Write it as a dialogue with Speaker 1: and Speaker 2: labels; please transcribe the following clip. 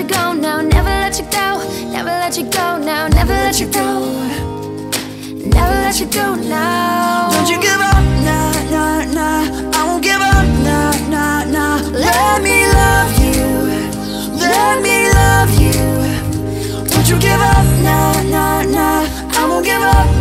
Speaker 1: you go now, never let you go, never let you go now, never let you go, never let you go now. Don't you give
Speaker 2: up, nah, nah, nah. I won't give up, nah, nah, nah. Let me love you, let me love you. Don't you give up, nah, nah, nah. I won't give up.